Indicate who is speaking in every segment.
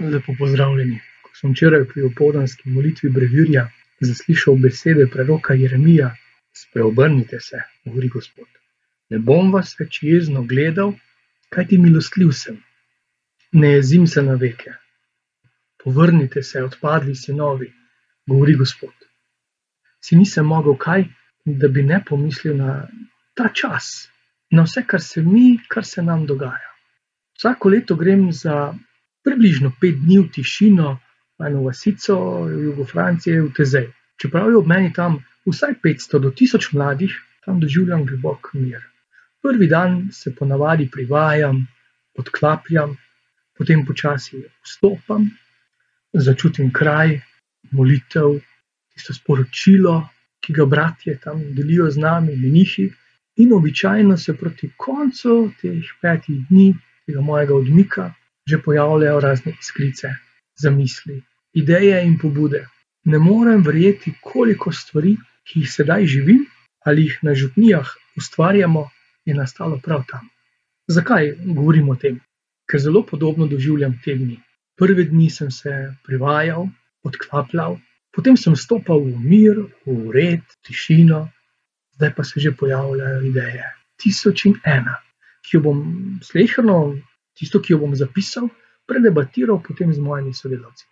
Speaker 1: Lepo pozdravljeni. Ko sem včeraj pri opoldanski molitvi brevirja zaslišal besede preroka Jeremija: Spreobrnite se, govori Gospod. Ne bom vas več jezno gledal, kajti milostljiv sem. Ne jezim se na veke. Povrnite se, odpadli sinovi, govori Gospod. Si nisem mogel kaj, da bi ne pomislil na ta čas, na vse, kar se mi, kar se nam dogaja. Vsako leto grem za približno pet dni v tišino, eno vasico v jugu Francije, v Tezej. Čeprav je ob meni tam vsaj 500 do 1000 mladih, tam doživljam globok mir. Prvi dan se ponavadi privajam, odklapljam, potem počasi vstopam, začutim kraj, molitev, tisto sporočilo, ki ga bratje tam delijo z nami, menihi. In običajno se proti koncu teh petih dni, tega mojega odmika, že pojavljajo razne iskrice, zamisli, ideje in pobude. Ne morem verjeti, koliko stvari, ki jih sedaj živim ali jih na župnijah ustvarjamo, je nastalo prav tam. Zakaj govorim o tem? Ker zelo podobno doživljam te dni. Prve dni sem se privajal, odklapljal, potem sem stopil v mir, v red, tišino, zdaj pa se že pojavljajo ideje. Tisoč in ena, ki jo bom slehrno tisto, ki jo bom zapisal, predebatiral potem z mojimi sodelavci.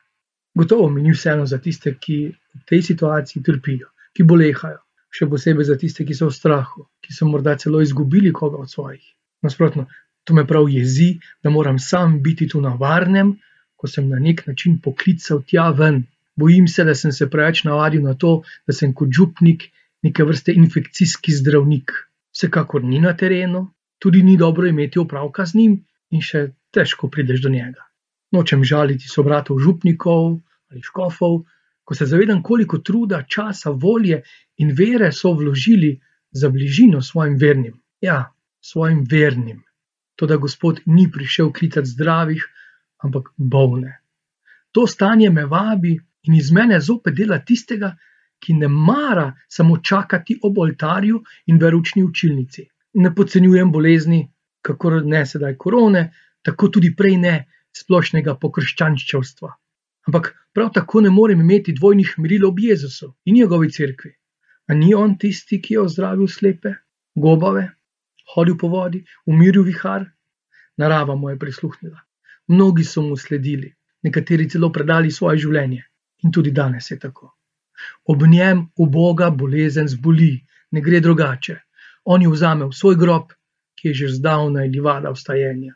Speaker 1: Gotovo mi ni vseeno za tiste, ki v tej situaciji trpijo, ki bolehajo, še posebej za tiste, ki so v strahu, ki so morda celo izgubili koga od svojih. Nasprotno, to me prav jezi, da moram sam biti tu na varnem, ko sem na nek način poklical tja ven. Bojim se, da sem se preveč navadil na to, da sem kot župnik neke vrste infekcijski zdravnik. Vsekakor ni na terenu, tudi ni dobro imeti opravka z njim, in še težko prideš do njega. Nočem žaliti sobratov župnikov ali škofov, ko se zavedam, koliko truda, časa, volje in vere so vložili za bližino svojim vernim. Ja, svojim vernim. To, da Gospod ni prišel klicati zdravih, ampak bolne. To stanje me vabi in iz mene zopet dela tistega, ki ne mara samo čakati ob oltarju in veručni učilnici. Ne podcenjujem bolezni, kako ne sedaj korone, tako tudi prej ne splošnega pokrščančevstva. Ampak prav tako ne morem imeti dvojnih meril ob Jezusu in njegovi cerkvi. A ni on tisti, ki je ozdravil slepe, gobave, hodil po vodi, umiril vihar? Narava mu je prisluhnila. Mnogi so mu sledili, nekateri celo predali svoje življenje. In tudi danes je tako. Ob njem v Boga bolezen zboli, ne gre drugače. On jo vzame v svoj grob ki je že zdavnaj livada vstajenja.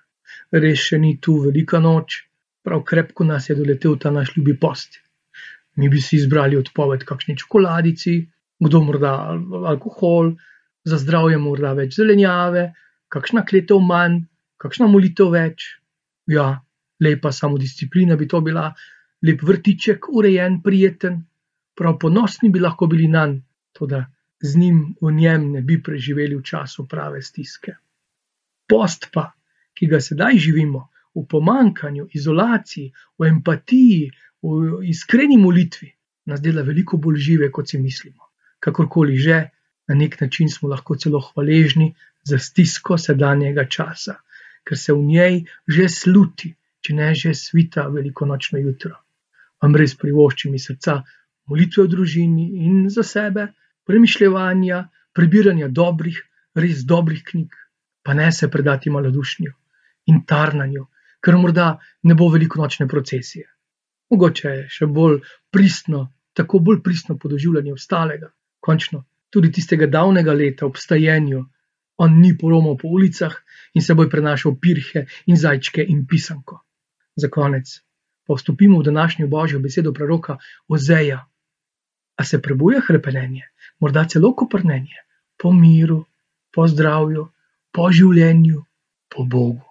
Speaker 1: Res še ni tu velika noč, prav krepko nas je doletel ta naš ljubi post. Mi bi si izbrali odpoved kakšni čokoladici, kdo morda alkohol, za zdravje morda več zelenjave, kakšna kletev manj, kakšna molitev več. Ja, lepa samodisciplina bi to bila, lep vrtiček, urejen, prijeten, prav ponosni bi lahko bili nanj, tudi z njim v njem ne bi preživeli v času prave stiske. Post pa, ki ga sedaj živimo, v pomankanju, izolaciji, v empatiji, v iskreni molitvi, nas dela veliko bolj žive, kot si mislimo. Kakorkoli že, na nek način smo lahko celo hvaležni za stisko sedanjega časa, ker se v njej že sluti, če ne že svita velikonočno jutro. Vam res privoščim iz srca molitve v družini in za sebe, premišljanja, prebiranja dobrih, res dobrih knjig pa ne se predati malodušnju in tarnanju, ker morda ne bo veliko nočne procesije. Mogoče je še bolj pristno, tako bolj pristno podoživljanje ostalega, končno tudi tistega davnega leta ob stajenju, on ni poromal po ulicah in seboj prenašal pirhe in zajčke in pisanko. Za konec pa vstopimo v današnjo božjo besedo proroka Ozeja. A se prebuja hrepenenje, morda celo koprnenje, po miru, po zdravju, po življenju, po Bogu.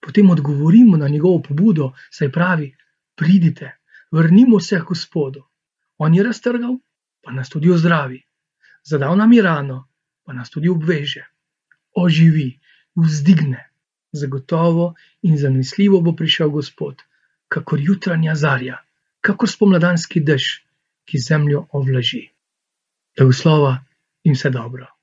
Speaker 1: Potem odgovorimo na njegovo pobudo, saj pravi: Pridite, vrnimo se k Gospodu. On je raztrgal, pa nas tudi ozdravi, zadal nam je rano, pa nas tudi obveže, oživi, vzdigne. Zagotovo in zanesljivo bo prišel Gospod, kakor jutranja zarja, kakor spomladanski dež, ki zemljo ovlaži. Blagoslova in vse dobro.